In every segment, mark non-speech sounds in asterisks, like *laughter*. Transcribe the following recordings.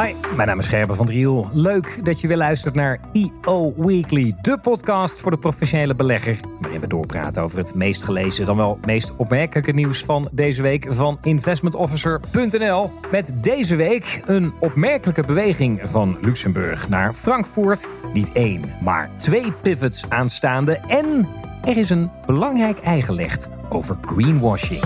Hi, mijn naam is Gerben van Driel. Leuk dat je weer luistert naar EO Weekly, de podcast voor de professionele belegger. Waarin we doorpraten over het meest gelezen, dan wel meest opmerkelijke nieuws van deze week van investmentofficer.nl. Met deze week een opmerkelijke beweging van Luxemburg naar Frankfurt. Niet één, maar twee pivots aanstaande. En er is een belangrijk ei gelegd over greenwashing.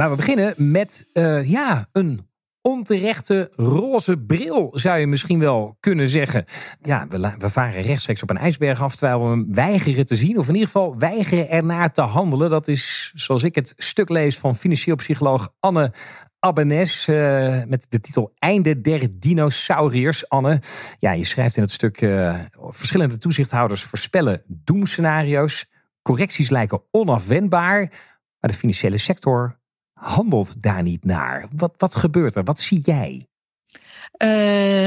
Maar we beginnen met uh, ja, een onterechte roze bril, zou je misschien wel kunnen zeggen. Ja, we, we, varen rechtstreeks op een ijsberg af, terwijl we hem weigeren te zien. Of in ieder geval weigeren ernaar te handelen. Dat is, zoals ik het stuk lees van financieel psycholoog Anne Abbenes uh, met de titel Einde der dinosauriërs. Anne, ja, je schrijft in het stuk uh, verschillende toezichthouders voorspellen doemscenario's. Correcties lijken onafwendbaar, maar de financiële sector handelt daar niet naar? Wat, wat gebeurt er? Wat zie jij? Uh,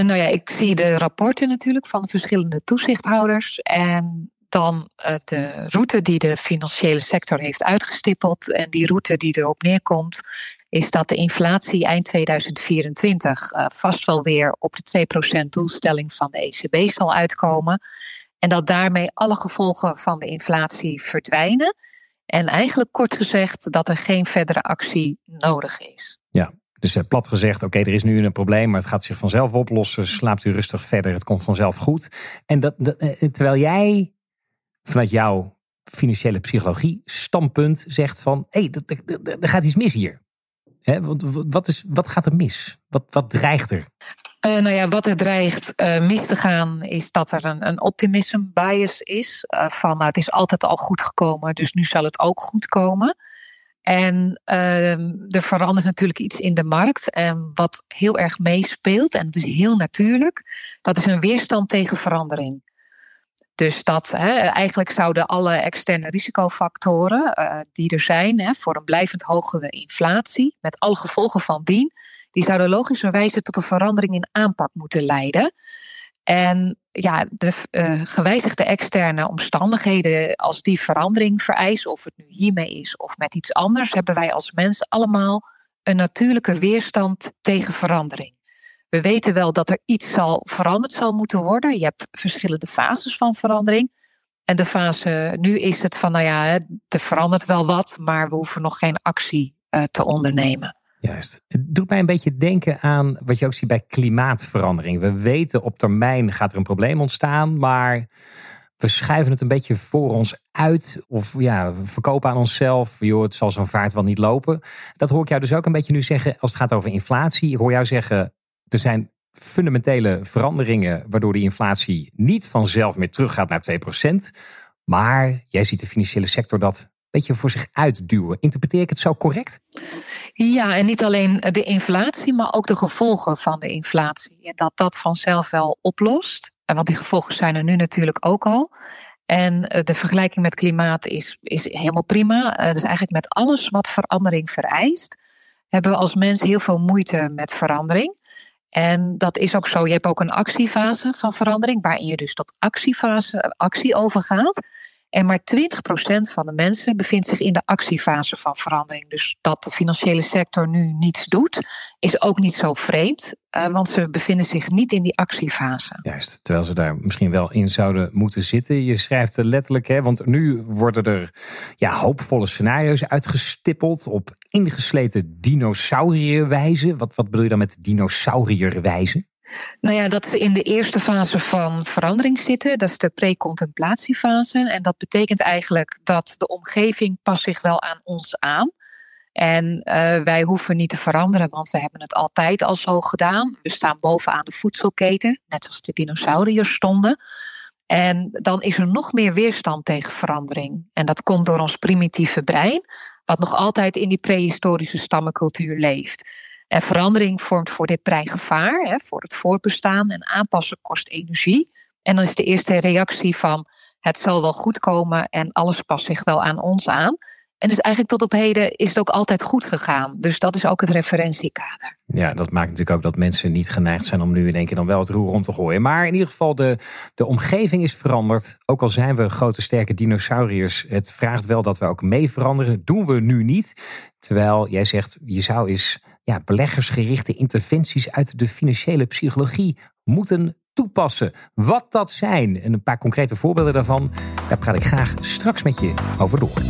nou ja, ik zie de rapporten natuurlijk van de verschillende toezichthouders. En dan uh, de route die de financiële sector heeft uitgestippeld. En die route die erop neerkomt, is dat de inflatie eind 2024 uh, vast wel weer op de 2% doelstelling van de ECB zal uitkomen. En dat daarmee alle gevolgen van de inflatie verdwijnen. En eigenlijk kort gezegd dat er geen verdere actie nodig is. Ja, dus eh, plat gezegd, oké, er is nu een probleem, maar het gaat zich vanzelf oplossen. Slaapt u rustig verder, het komt vanzelf goed. En dat, eh, terwijl jij vanuit jouw financiële psychologie standpunt zegt van, hé, hey, er gaat iets mis hier. He, wat, wat, is, wat gaat er mis? Wat, wat dreigt er? Uh, nou ja, wat er dreigt uh, mis te gaan is dat er een, een optimism bias is. Uh, van nou, het is altijd al goed gekomen, dus nu zal het ook goed komen. En ehm, er verandert natuurlijk iets in de markt. En wat heel erg meespeelt, en het is heel natuurlijk, dat is een weerstand tegen verandering. Dus dat hè, eigenlijk zouden alle externe risicofactoren die er zijn hè, voor een blijvend hogere inflatie, met alle gevolgen van dien, die zouden logischerwijze tot een verandering in aanpak moeten leiden. En ja, de uh, gewijzigde externe omstandigheden, als die verandering vereisen, of het nu hiermee is of met iets anders, hebben wij als mens allemaal een natuurlijke weerstand tegen verandering. We weten wel dat er iets zal veranderd zal moeten worden. Je hebt verschillende fases van verandering. En de fase nu is het van, nou ja, er verandert wel wat, maar we hoeven nog geen actie uh, te ondernemen. Juist. Het doet mij een beetje denken aan wat je ook ziet bij klimaatverandering. We weten op termijn gaat er een probleem ontstaan, maar we schuiven het een beetje voor ons uit. Of ja, we verkopen aan onszelf. Joh, het zal zo'n vaart wel niet lopen. Dat hoor ik jou dus ook een beetje nu zeggen als het gaat over inflatie. Ik hoor jou zeggen, er zijn fundamentele veranderingen waardoor die inflatie niet vanzelf meer teruggaat naar 2%. Maar jij ziet de financiële sector dat beetje voor zich uitduwen. Interpreteer ik het zo correct? Ja, en niet alleen de inflatie, maar ook de gevolgen van de inflatie. En dat dat vanzelf wel oplost. Want die gevolgen zijn er nu natuurlijk ook al. En eh, de vergelijking met klimaat is, is helemaal prima. Eh, dus eigenlijk met alles wat verandering vereist, hebben we als mens heel veel moeite met verandering. En dat is ook zo. Je hebt ook een actiefase van verandering, waarin je dus tot actiefase, actie overgaat. En maar 20% van de mensen bevindt zich in de actiefase van verandering. Dus dat de financiële sector nu niets doet, is ook niet zo vreemd, uh, want ze bevinden zich niet in die actiefase. Juist, terwijl ze daar misschien wel in zouden moeten zitten. Je schrijft er letterlijk, hè, want nu worden er ja, hoopvolle scenario's uitgestippeld op ingesleten dinosaurierwijze. Wat, wat bedoel je dan met dinosaurierwijze? Nou ja, dat ze in de eerste fase van verandering zitten. Dat is de pre-contemplatiefase. En dat betekent eigenlijk dat de omgeving past zich wel aan ons aan. En uh, wij hoeven niet te veranderen, want we hebben het altijd al zo gedaan. We staan bovenaan de voedselketen, net als de dinosauriërs stonden. En dan is er nog meer weerstand tegen verandering. En dat komt door ons primitieve brein, wat nog altijd in die prehistorische stammencultuur leeft. En verandering vormt voor dit brein gevaar, hè, voor het voortbestaan en aanpassen kost energie. En dan is de eerste reactie van het zal wel goed komen en alles past zich wel aan ons aan. En dus eigenlijk tot op heden is het ook altijd goed gegaan. Dus dat is ook het referentiekader. Ja, dat maakt natuurlijk ook dat mensen niet geneigd zijn om nu in één dan wel het roer om te gooien. Maar in ieder geval, de, de omgeving is veranderd. Ook al zijn we grote sterke dinosauriërs, het vraagt wel dat we ook mee veranderen. Doen we nu niet. Terwijl jij zegt, je zou eens ja, beleggersgerichte interventies uit de financiële psychologie moeten toepassen. Wat dat zijn en een paar concrete voorbeelden daarvan, daar praat ik graag straks met je over door.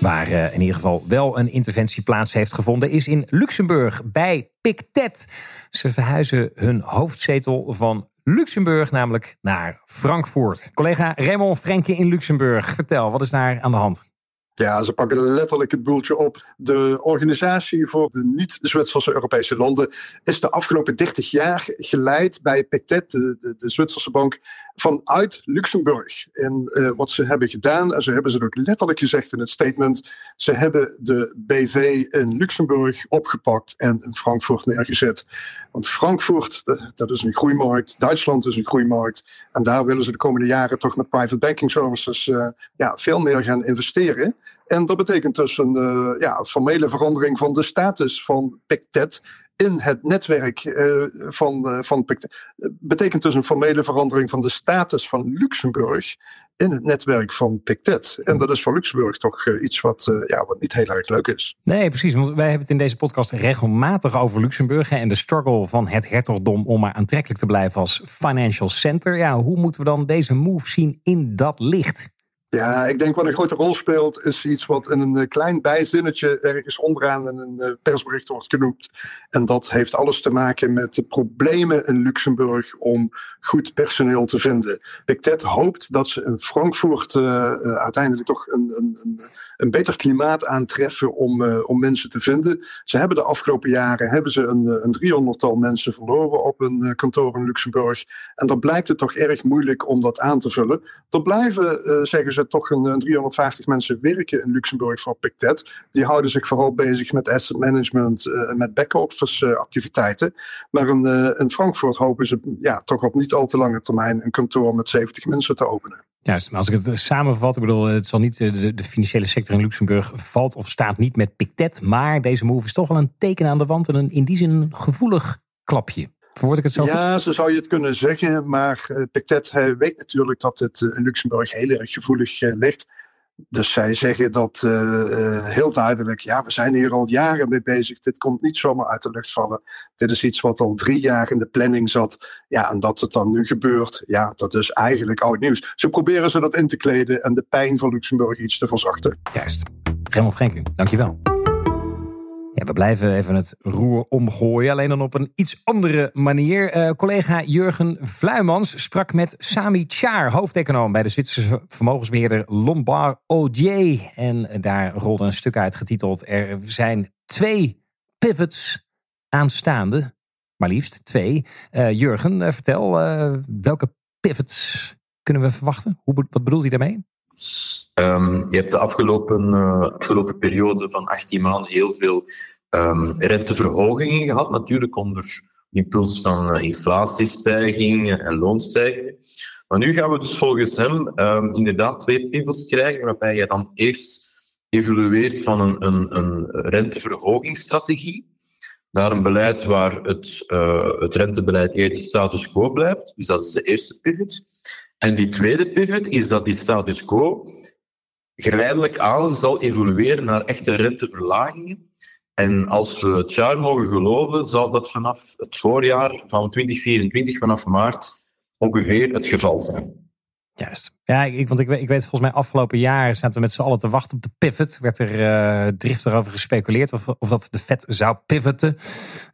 Waar uh, in ieder geval wel een interventie plaats heeft gevonden, is in Luxemburg bij Pictet. Ze verhuizen hun hoofdzetel van Luxemburg, namelijk naar Frankfurt. Collega Raymond Frenke in Luxemburg, vertel, wat is daar aan de hand? Ja, ze pakken letterlijk het boeltje op. De organisatie voor de niet-Zwitserse Europese landen is de afgelopen 30 jaar geleid bij Pictet, de, de, de Zwitserse bank, vanuit Luxemburg. En uh, wat ze hebben gedaan, en ze hebben ze ook letterlijk gezegd in het statement, ze hebben de BV in Luxemburg opgepakt en in Frankfurt neergezet. Want Frankfurt, dat is een groeimarkt, Duitsland is een groeimarkt. En daar willen ze de komende jaren toch met private banking services uh, ja, veel meer gaan investeren. En dat betekent dus een uh, ja, formele verandering van de status van Pictet in het netwerk uh, van, uh, van betekent dus een formele verandering van de status van Luxemburg in het netwerk van Pictet. En dat is voor Luxemburg toch uh, iets wat, ja, wat niet heel erg leuk is. Nee, precies. Want wij hebben het in deze podcast regelmatig over Luxemburg en de struggle van het hertogdom om maar aantrekkelijk te blijven als financial center. Ja, hoe moeten we dan deze move zien in dat licht? Ja, ik denk wat een grote rol speelt, is iets wat in een eh, klein bijzinnetje ergens onderaan in een eh, persbericht wordt genoemd. En dat heeft alles te maken met de problemen in Luxemburg om goed personeel te vinden. Pictet hoopt dat ze in Frankfurt uh, uiteindelijk toch een, een, een, een, beter klimaat aantreffen om, om mensen te vinden. Ze hebben de afgelopen jaren hebben ze een, een 300-tal mensen verloren op een kantoor in Luxemburg. En dan blijkt het toch erg moeilijk om dat aan te vullen. Er blijven, zeggen ze, toch een, 350 mensen werken in Luxemburg voor Pictet. Die houden zich vooral bezig met asset management en met back-office activiteiten. Maar in, in Frankfurt hopen ze ja, toch op niet al te lange termijn een kantoor met 70 mensen te openen. Juist, maar als ik het samenvat, ik bedoel, het zal niet de, de, financiële sector in Luxemburg valt of staat niet met Pictet, maar deze move is toch wel een teken aan de wand en een, in die zin een gevoelig klapje. Verwoord ik het zo? Ja, zo zou je het kunnen zeggen, maar uh, Pictet weet natuurlijk dat het in Luxemburg heel erg gevoelig uh, ligt. Dus zij zeggen dat uh, heel duidelijk, ja, we zijn hier al jaren mee bezig. Dit komt niet zomaar uit de lucht vallen. Dit is iets wat al drie jaar in de planning zat. Ja, en dat het dan nu gebeurt, ja, dat is eigenlijk oud nieuws. Zo proberen ze dat in te kleden en de pijn van Luxemburg iets te verzachten. Juist. Raymond Frenken, dankjewel. Ja, we blijven even het roer omgooien, alleen dan op een iets andere manier. Uh, collega Jurgen Vluimans sprak met Sami Char, hoofdeconoom bij de Zwitserse vermogensbeheerder Lombard Odier. En daar rolde een stuk uit getiteld: Er zijn twee pivots aanstaande. Maar liefst twee. Uh, Jurgen, uh, vertel, welke pivots kunnen we verwachten? Hoe, wat bedoelt hij daarmee? Um, je hebt de afgelopen, afgelopen periode van 18 maanden heel veel um, renteverhogingen gehad, natuurlijk onder impuls van uh, inflatiestijging en loonstijging. Maar nu gaan we dus volgens hem um, inderdaad twee pivots krijgen, waarbij je dan eerst evolueert van een, een, een renteverhogingsstrategie naar een beleid waar het, uh, het rentebeleid eerder status quo blijft. Dus dat is de eerste pivot. En die tweede pivot is dat die status quo geleidelijk aan zal evolueren naar echte renteverlagingen. En als we het jaar mogen geloven, zal dat vanaf het voorjaar van 2024, vanaf maart, ongeveer het geval zijn. Juist. Ja, ik, want ik, ik weet volgens mij afgelopen jaar zaten we met z'n allen te wachten op de pivot. Werd er uh, driftig over gespeculeerd of, of dat de vet zou pivoten.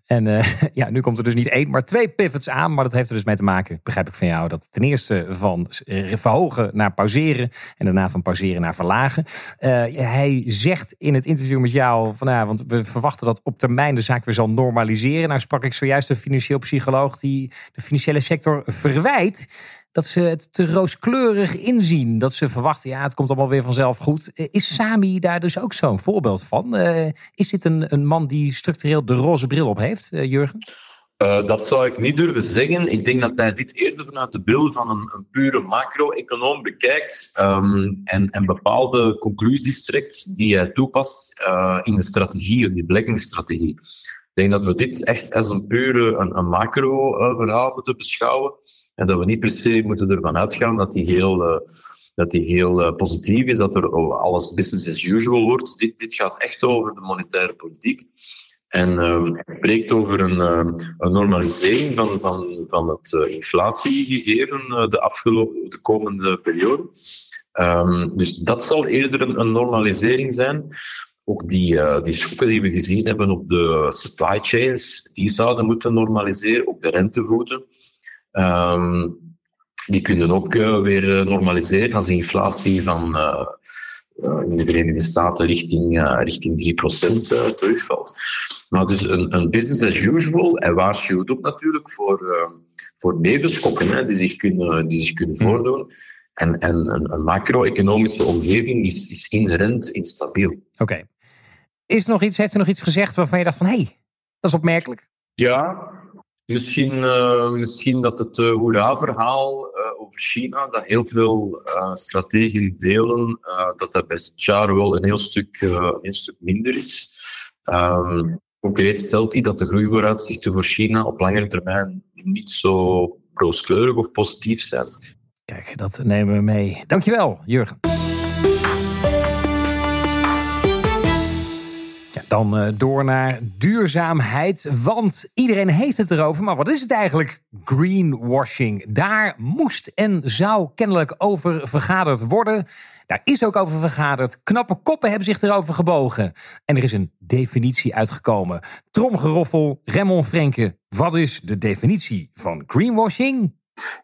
En uh, *laughs* ja, nu komt er dus niet één, maar twee pivots aan. Maar dat heeft er dus mee te maken, begrijp ik van jou, dat ten eerste van eh, verhogen naar pauzeren en daarna van pauzeren naar verlagen. Hij zegt in het interview met jou van, ja, want we verwachten dat op termijn de zaak weer zal normaliseren. Nou sprak ik zojuist een financieel psycholoog die de financiële sector verwijt dat ze het te rooskleurig inzien. Dat ze verwachten, ja, het komt allemaal weer vanzelf goed. Eh, is Sami daar dus ook zo'n voorbeeld van? Uh, is dit een, een man die structureel de roze bril op heeft, uh, Jurgen? Dat zou ik niet durven zeggen. Ik denk dat hij dit eerder vanuit de bril van een, een pure macro-econoom bekijkt um, en, en, bepaalde conclusies trekt die hij toepast in de strategie, in die beleggingsstrategie. Ik denk dat we dit echt als een pure een, een macro-verhaal moeten beschouwen en dat we niet per se moeten ervan uitgaan dat die heel, uh, dat die heel positief is, dat er alles business as usual wordt. Dit, dit gaat echt over de monetaire politiek. En uh, het spreekt over een, uh, een, normalisering van, van, van het uh, inflatiegegeven uh, de, afgelopen, de komende periode. Um, dus dat zal eerder een, normalisering zijn. Ook die, die schokken die we gezien hebben op de supply chains, die zouden moeten normaliseren, ook de rentevoeten. Um, die kunnen ook weer normaliseren als de inflatie van uh, in de Verenigde Staten richting, uh, richting 3% uh, terugvalt. Maar dus een, een, business as usual, en waarschuwt ook natuurlijk voor, uh, voor nevenschokken hè, die, zich kunnen, die zich kunnen hmm. voordoen. En, en een, een macro-economische omgeving is, is inherent instabiel. Oké. Is er nog iets, heeft er nog iets gezegd waarvan je dacht van, hé, hey, dat is opmerkelijk? Ja, Misschien, uh, misschien dat het uh, hoera-verhaal uh, over China, dat heel veel strategen delen, dat dat bij Char wel een heel stuk, een stuk minder is. Um, concreet stelt hij dat de groeivooruitzichten voor China op langere termijn niet zo rooskleurig of positief zijn. Kijk, dat nemen we mee. Dankjewel, Jurgen. Dan uh, door naar duurzaamheid. Want iedereen heeft het erover. Maar wat is het eigenlijk? Greenwashing. Daar moest en zou kennelijk over vergaderd worden. Daar is ook over vergaderd. Knappe koppen hebben zich erover gebogen. En er is een definitie uitgekomen. Tromgeroffel, Remon Frenke. Wat is de definitie van greenwashing?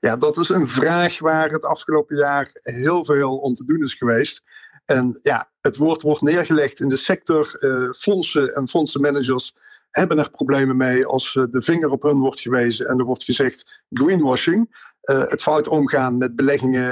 Ja, dat is een vraag waar het afgelopen jaar heel veel om te doen is geweest. En ja, het woord wordt neergelegd in de sector. Uh, fondsen en fondsenmanagers hebben er problemen mee als uh, de vinger op hun wordt gewezen en er wordt gezegd greenwashing. Uh, het fout omgaan met beleggingen,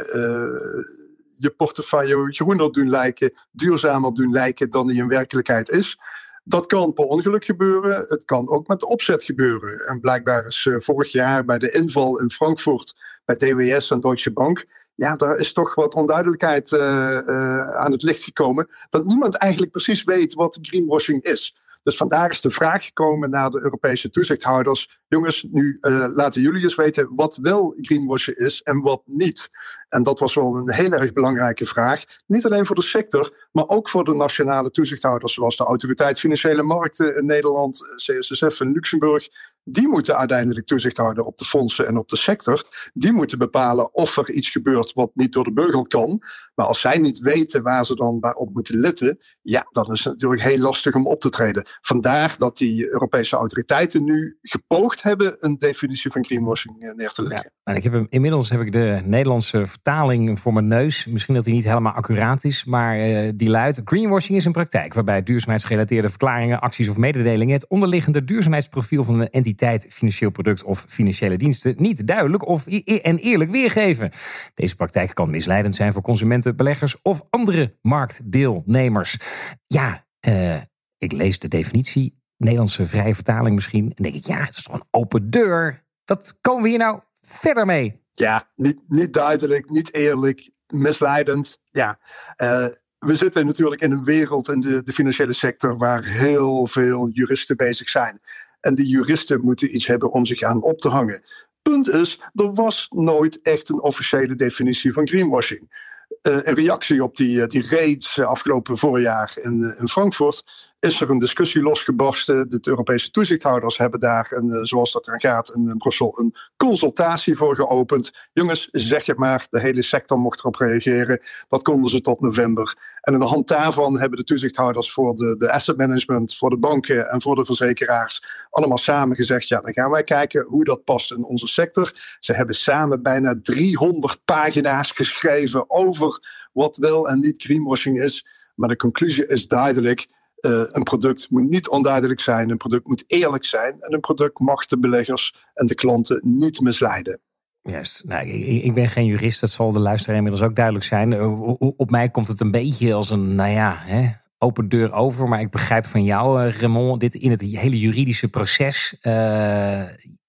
je portefeuille groener doen lijken, duurzamer doen lijken dan die in werkelijkheid is. Dat kan per ongeluk gebeuren. Het kan ook met de opzet gebeuren. En blijkbaar is vorig jaar bij de inval in Frankfurt bij DWS en Deutsche Bank ja, daar is toch wat onduidelijkheid uh, uh, aan het licht gekomen. Dat niemand eigenlijk precies weet wat greenwashing is. Dus vandaar is de vraag gekomen naar de Europese toezichthouders. Jongens, nu uh, laten jullie eens weten wat wel greenwashing is en wat niet. En dat was wel een heel erg belangrijke vraag. Niet alleen voor de sector, maar ook voor de nationale toezichthouders, zoals de Autoriteit Financiële Markten in Nederland, CSSF in Luxemburg die moeten uiteindelijk toezicht houden op de fondsen en op de sector. Die moeten bepalen of er iets gebeurt wat niet door de beugel kan. Maar als zij niet weten waar ze dan op moeten letten, ja, dan is het natuurlijk heel lastig om op te treden. Vandaar dat die Europese autoriteiten nu gepoogd hebben een definitie van greenwashing eh, neer te leggen. Ja, en ik heb hem, inmiddels heb ik de Nederlandse vertaling voor mijn neus. Misschien dat die niet helemaal accuraat is, maar uh, die luidt: Greenwashing is een praktijk waarbij duurzaamheidsgerelateerde verklaringen, acties of mededelingen het onderliggende duurzaamheidsprofiel van een entiteit financieel product of financiële diensten niet duidelijk of en eerlijk weergeven. Deze praktijk kan misleidend zijn voor consumenten, beleggers of andere marktdeelnemers. Ja, uh, ik lees de definitie, Nederlandse vrije vertaling misschien, en denk ik, ja, het is toch een open deur. Wat komen we hier nou verder mee? Ja, niet, niet duidelijk, niet eerlijk, misleidend. Ja, uh, we zitten natuurlijk in een wereld in de, de, financiële sector waar heel veel juristen bezig zijn. En die juristen moeten iets hebben om zich aan op te hangen. Punt is, er was nooit echt een officiële definitie van greenwashing. Uh, een reactie op die, uh, die raids uh, afgelopen voorjaar in, in Frankfurt is er een discussie losgebarsten. De Europese toezichthouders hebben daar, een, zoals dat er gaat, in Brussel een consultatie voor geopend. Jongens, zeg het maar, de hele sector mocht erop reageren. Dat konden ze tot november. En aan de hand daarvan hebben de toezichthouders voor de, de asset management, voor de banken en voor de verzekeraars allemaal samen gezegd: ja, dan gaan wij kijken hoe dat past in onze sector. Ze hebben samen bijna 300 pagina's geschreven over wat wel en niet greenwashing is. Maar de conclusie is duidelijk. Uh, een product moet niet onduidelijk zijn, een product moet eerlijk zijn en een product mag de beleggers en de klanten niet misleiden. Juist. Nou, ik, ik, ben geen jurist, dat zal de luisteraar inmiddels ook duidelijk zijn. Eh, op mij komt het een beetje als een, nou ja, hè, open deur over. Maar ik begrijp van jou, uh, Raymond, dit in het hele juridische proces.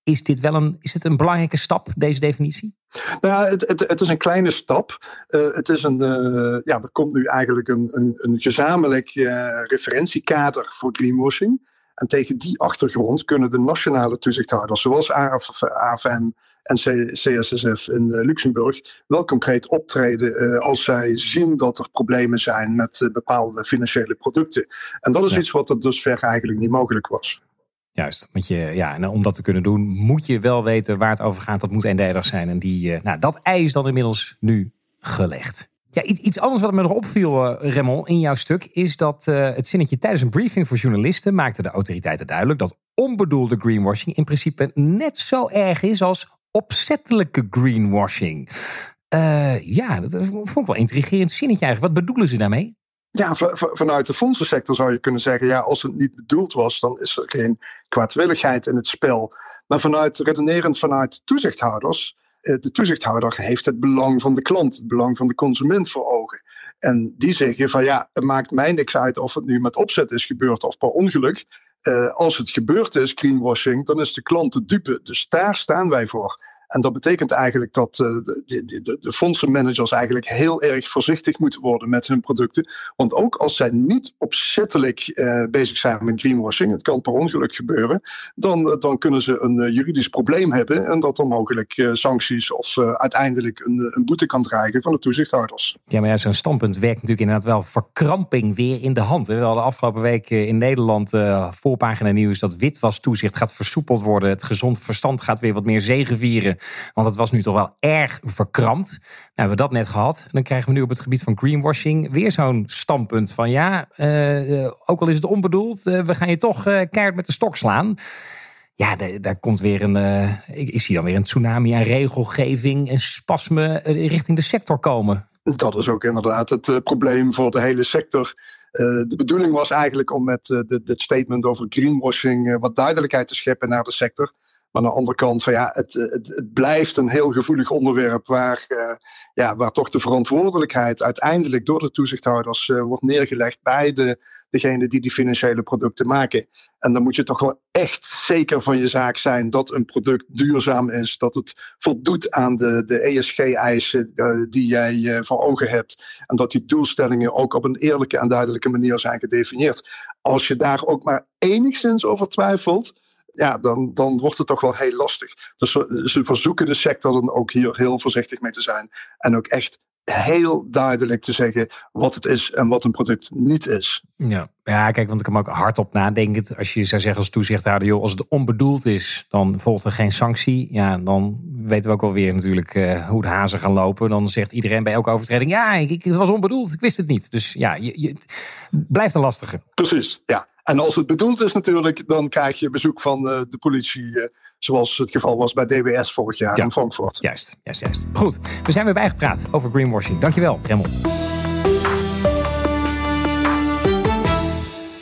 Is dit wel een, is dit een belangrijke stap, deze definitie? Nou, het, het, het is een kleine stap. Uh, het is een, uh, ja, er komt nu eigenlijk een, een, een gezamenlijk uh, referentiekader voor greenwashing. En tegen die achtergrond kunnen de nationale toezichthouders, zoals AFM en CSSF in Luxemburg, wel concreet optreden als zij zien dat er problemen zijn met bepaalde financiële producten. En dat is ja. iets wat er dusver eigenlijk niet mogelijk was. Juist, want je, ja, en om dat te kunnen doen, moet je wel weten waar het over gaat. Dat moet eendelig zijn. En die, nou, dat ei is dan inmiddels nu gelegd. Ja, iets anders wat me nog opviel, uh, Remmel, in jouw stuk, is dat uh, het zinnetje tijdens een briefing voor journalisten maakte de autoriteiten duidelijk dat onbedoelde greenwashing in principe net zo erg is als opzettelijke greenwashing. Ja, dat vond ik wel intrigerend zinnetje eigenlijk. Wat bedoelen ze daarmee? Ja, vanuit de fondsensector zou je kunnen zeggen, ja, als het niet bedoeld was, dan is er geen kwaadwilligheid in het spel. Maar vanuit, redenerend vanuit toezichthouders, eh, de toezichthouder heeft het belang van de klant, het belang van de consument voor ogen. En die zeggen van ja, het maakt mij niks uit of het nu met opzet is gebeurd of per ongeluk. Uh, als het gebeurd is, greenwashing, dan is de klant de dupe. Dus daar staan wij voor. En dat betekent eigenlijk dat uh, de, de, de, fondsenmanagers eigenlijk heel erg voorzichtig moeten worden met hun producten. Want ook als zij niet opzettelijk uh, bezig zijn met greenwashing, het kan per ongeluk gebeuren, dan, uh, dan kunnen ze een juridisch probleem hebben en dat dan mogelijk sancties of uiteindelijk een, een, boete kan dreigen van de toezichthouders. Ja, maar ja, zo'n standpunt werkt natuurlijk inderdaad wel verkramping weer in de hand. We hadden afgelopen week in Nederland voorpagina nieuws dat witwastoezicht gaat versoepeld worden. Het gezond verstand gaat weer wat meer Want het was nu toch wel erg verkrampt. Nou, hebben we dat net gehad. En dan krijgen we nu op het gebied van greenwashing weer zo'n standpunt van ja, uh, ook al is het onbedoeld, uh, we gaan je toch keihard met de stok slaan. Ja, daar komt weer een. ik, ik, zie dan weer een tsunami aan regelgeving en spasme richting de sector komen. Dat is ook inderdaad het probleem voor de hele sector. de bedoeling was eigenlijk om met dit statement over greenwashing wat duidelijkheid te scheppen naar de sector. Maar aan de andere kant, van, ja, het, het, het blijft een heel gevoelig onderwerp waar, uh, ja, waar toch de verantwoordelijkheid uiteindelijk door de toezichthouders uh, wordt neergelegd bij de, degene die die financiële producten maken. En dan moet je toch wel echt zeker van je zaak zijn dat een product duurzaam is, dat het voldoet aan de, de ESG-eisen uh, die jij voor ogen hebt. En dat die doelstellingen ook op een eerlijke en duidelijke manier zijn gedefinieerd. Als je daar ook maar enigszins over twijfelt ja, dan, dan wordt het toch wel heel lastig. Dus ze verzoeken de sector dan ook hier heel voorzichtig mee te zijn. En ook echt heel duidelijk te zeggen wat het is en wat een product niet is. Ja, ja kijk, want ik kan ook hardop nadenken. Als je zou zeggen als toezichthouder, joh, als het onbedoeld is, dan volgt er geen sanctie. Ja, dan weten we ook alweer natuurlijk uh, hoe de hazen gaan lopen. Dan zegt iedereen bij elke overtreding, ja, ik, ik was onbedoeld, ik wist het niet. Dus ja, je, je, het blijft een lastige. Precies, ja. En als het bedoeld is natuurlijk, dan krijg je bezoek van uh, de politie. Zoals het geval was bij DWS vorig jaar ja. in Frankfurt. Juist, juist, juist. Goed, we zijn weer bijgepraat over greenwashing. Dankjewel, Remmel.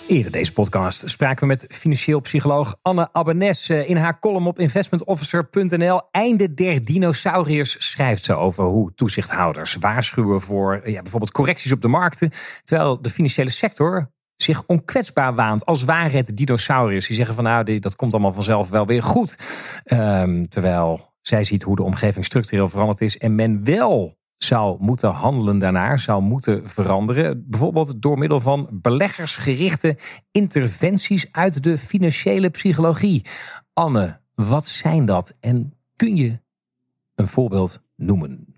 Eerder deze podcast spraken we met financieel psycholoog Anne Abbenes. In haar column op investmentofficer.nl. Einde der dinosauriërs schrijft ze over hoe toezichthouders waarschuwen voor ja, bijvoorbeeld correcties op de markten. Terwijl de financiële sector zich onkwetsbaar waant. Als ware het dinosauriërs. Die zeggen van nou, dat komt allemaal vanzelf wel weer goed. Um, terwijl zij ziet hoe de omgeving structureel veranderd is. En men wel zou moeten handelen daarnaar, zou moeten veranderen. Bijvoorbeeld door middel van beleggersgerichte interventies uit de financiële psychologie. Anne, wat zijn dat? En kun je een voorbeeld noemen?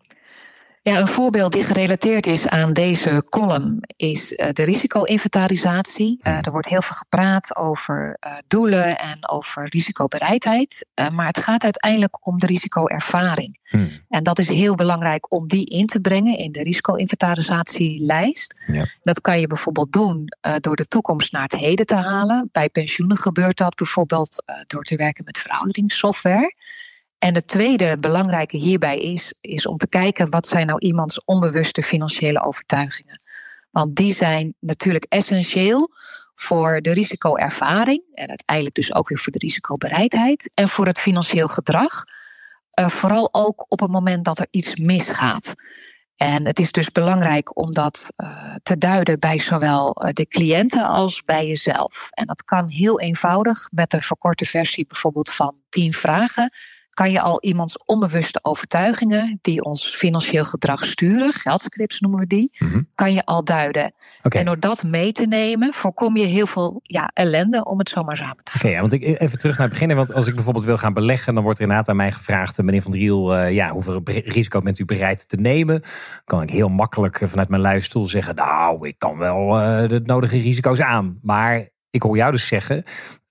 Ja, een voorbeeld die gerelateerd is aan deze column is uh, de risico-inventarisatie. Uh, er wordt heel veel gepraat over uh, doelen en over risicobereidheid. maar het gaat uiteindelijk om de risicoervaring. Hmm. En dat is heel belangrijk om die in te brengen in de risico-inventarisatielijst. Ja. Dat kan je bijvoorbeeld doen door de toekomst naar het heden te halen. Bij pensioenen gebeurt dat bijvoorbeeld door te werken met verouderingssoftware. En de tweede belangrijke hierbij is, is om te kijken wat zijn nou iemands onbewuste financiële overtuigingen. Want die zijn natuurlijk essentieel voor de risicoervaring en uiteindelijk dus ook weer voor de risicobereidheid en voor het financieel gedrag. Uh, vooral ook op het moment dat er iets misgaat. En het is dus belangrijk om dat uh, te duiden bij zowel de cliënten als bij jezelf. En dat kan heel eenvoudig met een verkorte versie bijvoorbeeld van 10 vragen kan je al iemands onbewuste overtuigingen, die ons financieel gedrag sturen, geldscripts noemen we die, mhm. kan je al duiden. En door dat mee te nemen, voorkom je heel veel ja, ellende, om het zomaar samen te vatten. Oké, want ik even terug naar het begin. Want als ik bijvoorbeeld wil gaan beleggen, dan wordt er inderdaad aan mij gevraagd, meneer Van Driel, uh, ja, hoeveel risico bent u bereid te nemen? Kan ik heel makkelijk vanuit mijn luistoel zeggen, nou, ik kan wel uh, de nodige risico's aan. Maar ik hoor jou dus zeggen,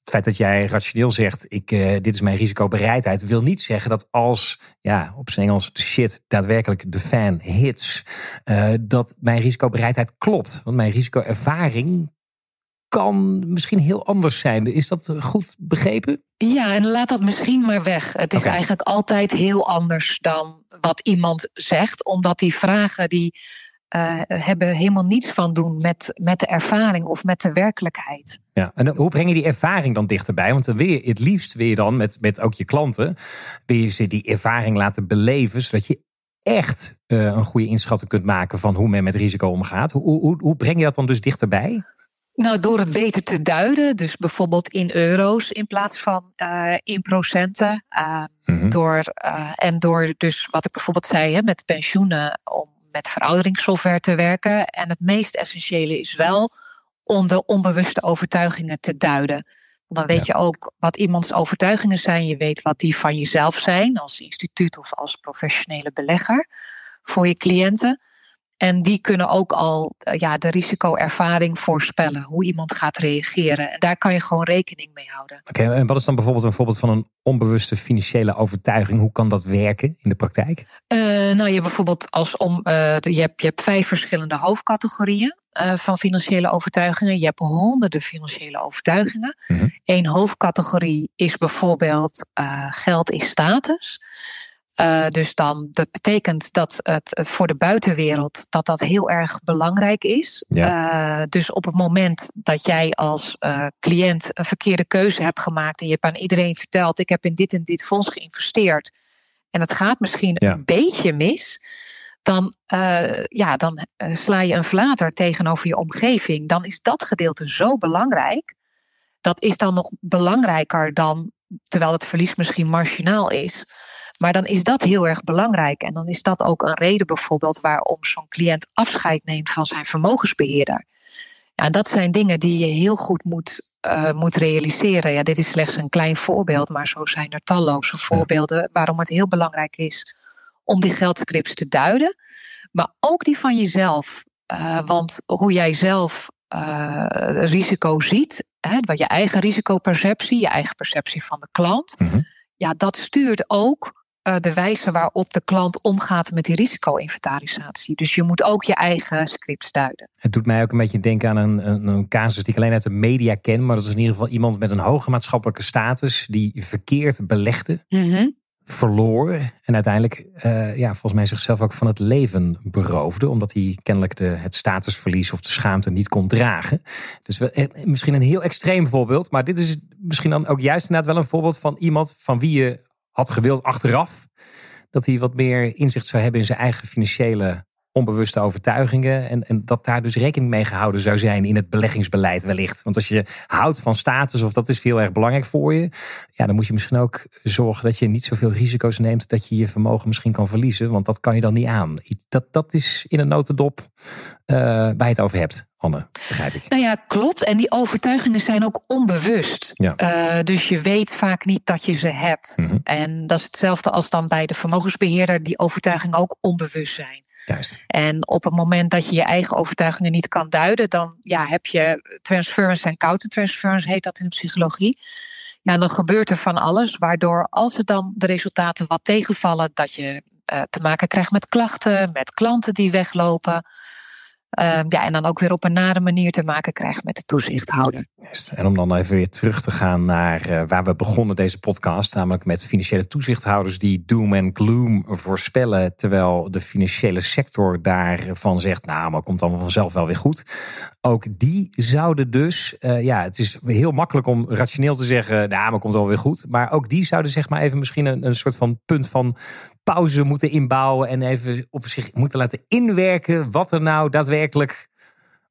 het feit dat jij rationeel zegt, ik, uh, dit is mijn risicobereidheid, wil niet zeggen dat als, ja, op zijn Engels, de shit daadwerkelijk de fan hits, uh, dat mijn risicobereidheid klopt. Want mijn risicoervaring kan misschien heel anders zijn. Is dat goed begrepen? Ja, en laat dat misschien maar weg. Het is eigenlijk altijd heel anders dan wat iemand zegt, omdat die vragen die uh, hebben helemaal niets van doen met, met de ervaring of met de werkelijkheid. Ja, en hoe breng je die ervaring dan dichterbij? Want dan wil je, het liefst wil je dan met, met ook je klanten, wil je ze die ervaring laten beleven, zodat je echt uh, een goede inschatting kunt maken van hoe men met risico omgaat. Hoe, hoe, hoe breng je dat dan dus dichterbij? Nou, door het beter te duiden, dus bijvoorbeeld in euro's in plaats van uh, in procenten. Uh, mm-hmm. door, uh, en door dus wat ik bijvoorbeeld zei hè, met pensioenen, om met verouderingssoftware te werken. En het meest essentiële is wel om de onbewuste overtuigingen te duiden. Dan weet je ook wat iemands overtuigingen zijn. Je weet wat die van jezelf zijn als instituut of als professionele belegger voor je cliënten. En die kunnen ook al eh, ja, de risicoervaring voorspellen, hoe iemand gaat reageren. En daar kan je gewoon rekening mee houden. Oké, en wat is dan bijvoorbeeld een voorbeeld van een onbewuste financiële overtuiging? Hoe kan dat werken in de praktijk? Uh, nou, je bijvoorbeeld als om, uh, je, hebt, je hebt vijf verschillende hoofdcategorieën. van financiële overtuigingen. Je hebt honderden financiële overtuigingen. Mm Eén hoofdcategorie is bijvoorbeeld geld is status. Uh, dus dan, dat betekent dat het, het, voor de buitenwereld dat dat heel erg belangrijk is. Ja. Uh, dus op het moment dat jij als uh, cliënt een verkeerde keuze hebt gemaakt en je hebt aan iedereen verteld, ik heb in dit en dit fonds geïnvesteerd en het gaat misschien ja. een beetje mis, dan, ja, dan sla je een flater tegenover je omgeving. Dan is dat gedeelte zo belangrijk. Dat is dan nog belangrijker dan, terwijl het verlies misschien marginaal is maar dan is dat heel erg belangrijk. En dan is dat ook een reden bijvoorbeeld waarom zo'n cliënt afscheid neemt van zijn vermogensbeheerder. Ja, dat zijn dingen die je heel goed moet, uh, moet realiseren. Ja, dit is slechts een klein voorbeeld, maar zo zijn er talloze voorbeelden waarom het heel belangrijk is om die geldscripts te duiden. Maar ook die van jezelf. Uh, want hoe jij zelf uh, risico ziet, hè, wat je eigen risicoperceptie, je eigen perceptie van de klant, mm -hmm. ja, dat stuurt ook uh, de wijze waarop de klant omgaat met die risico-inventarisatie. Dus je moet ook je eigen scripts duiden. Het doet mij ook een beetje denken aan een, een, een, casus die ik alleen uit de media ken. Maar dat is in ieder geval iemand met een hoge maatschappelijke status die verkeerd belegde. Mm -hmm. Verloor en uiteindelijk, uh, ja, volgens mij zichzelf ook van het leven beroofde. Omdat hij kennelijk de, het statusverlies of de schaamte niet kon dragen. Dus we, eh, misschien een heel extreem voorbeeld. Maar dit is misschien dan ook juist inderdaad wel een voorbeeld van iemand van wie je had gewild achteraf dat hij wat meer inzicht zou hebben in zijn eigen financiële onbewuste overtuigingen. En, en dat daar dus rekening mee gehouden zou zijn in het beleggingsbeleid wellicht. Want als je houdt van status, of dat is heel erg belangrijk voor je, ja, dan moet je misschien ook zorgen dat je niet zoveel risico's neemt dat je je vermogen misschien kan verliezen. Want dat kan je dan niet aan. Dat, dat is in een notendop uh, waar je het over hebt. Anne, begrijp ik. Nou ja, klopt. En die overtuigingen zijn ook onbewust. Ja. Uh, dus je weet vaak niet dat je ze hebt. Mm -hmm. En dat is hetzelfde als dan bij de vermogensbeheerder, die overtuigingen ook onbewust zijn. En op het moment dat je je eigen overtuigingen niet kan duiden, dan ja, heb je transference en countertransference, heet dat in de psychologie. Ja, dan gebeurt er van alles, waardoor als er dan de resultaten wat tegenvallen, dat je uh, te maken krijgt met klachten, met klanten die weglopen. Uh, ja, en dan ook weer op een nare manier te maken krijgt met de toezichthouder. En om dan even weer terug te gaan naar uh, waar we begonnen deze podcast, namelijk met financiële toezichthouders die doom en gloom voorspellen, terwijl de financiële sector daarvan zegt, nou, maar komt allemaal vanzelf wel weer goed. Ook die zouden dus, uh, ja, het is heel makkelijk om rationeel te zeggen, nou, maar komt wel weer goed. Maar ook die zouden zeg maar even misschien een soort van punt van pauze moeten inbouwen en even op zich moeten laten inwerken wat er nou daadwerkelijk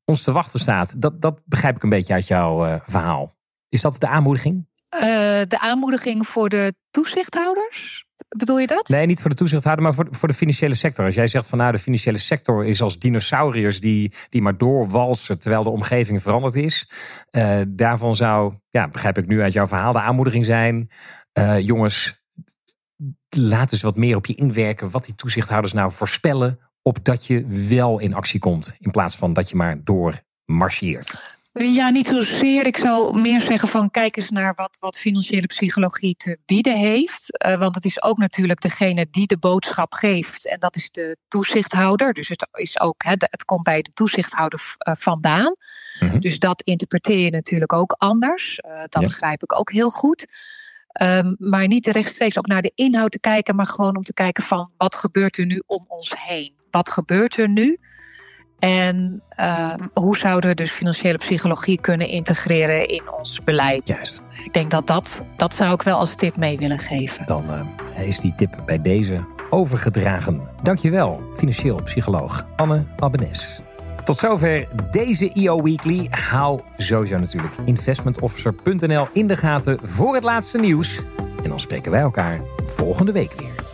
ons te wachten staat. Dat, dat begrijp ik een beetje uit jouw uh, verhaal. Is dat de aanmoediging? Uh, de aanmoediging voor de toezichthouders? Bedoel je dat? Nee, niet voor de toezichthouder, maar voor, voor de financiële sector. Als jij zegt van nou, de financiële sector is als dinosauriërs die, die maar doorwalsen terwijl de omgeving veranderd is. Uh, daarvan zou, ja, begrijp ik nu uit jouw verhaal, de aanmoediging zijn. Jongens, laat eens wat meer op je inwerken. Wat die toezichthouders nou voorspellen. Opdat je wel in actie komt. In plaats van dat je maar door marcheert. Ja, niet zozeer. Ik zou meer zeggen van kijk eens naar wat, wat financiële psychologie te bieden heeft. Uh, want het is ook natuurlijk degene die de boodschap geeft. En dat is de toezichthouder. Dus het, is ook, hè, het komt bij de toezichthouder uh, vandaan. Mm -hmm. Dus dat interpreteer je natuurlijk ook anders. Uh, dat ja. begrijp ik ook heel goed. Um, maar niet rechtstreeks ook naar de inhoud te kijken, maar gewoon om te kijken van wat gebeurt er nu om ons heen? Wat gebeurt er nu? En uh, hoe zouden we dus financiële psychologie kunnen integreren in ons beleid? Juist. Ik denk dat dat, dat zou ik wel als tip mee willen geven. Dan uh, is die tip bij deze overgedragen. Dankjewel, financieel psycholoog Anne Abbenes. Tot zover deze EO Weekly. Hou sowieso natuurlijk investmentofficer.nl in de gaten voor het laatste nieuws. En dan spreken wij elkaar volgende week weer.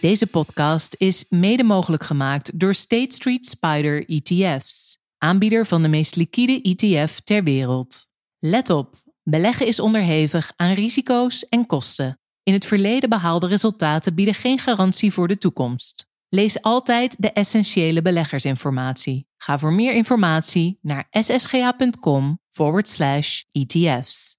Deze podcast is mede mogelijk gemaakt door State Street Spider ETF's, aanbieder van de meest liquide ETF ter wereld. Let op, beleggen is onderhevig aan risico's en kosten. In het verleden behaalde resultaten bieden geen garantie voor de toekomst. Lees altijd de essentiële beleggersinformatie. Ga voor meer informatie naar ssga.com forward slash ETF's.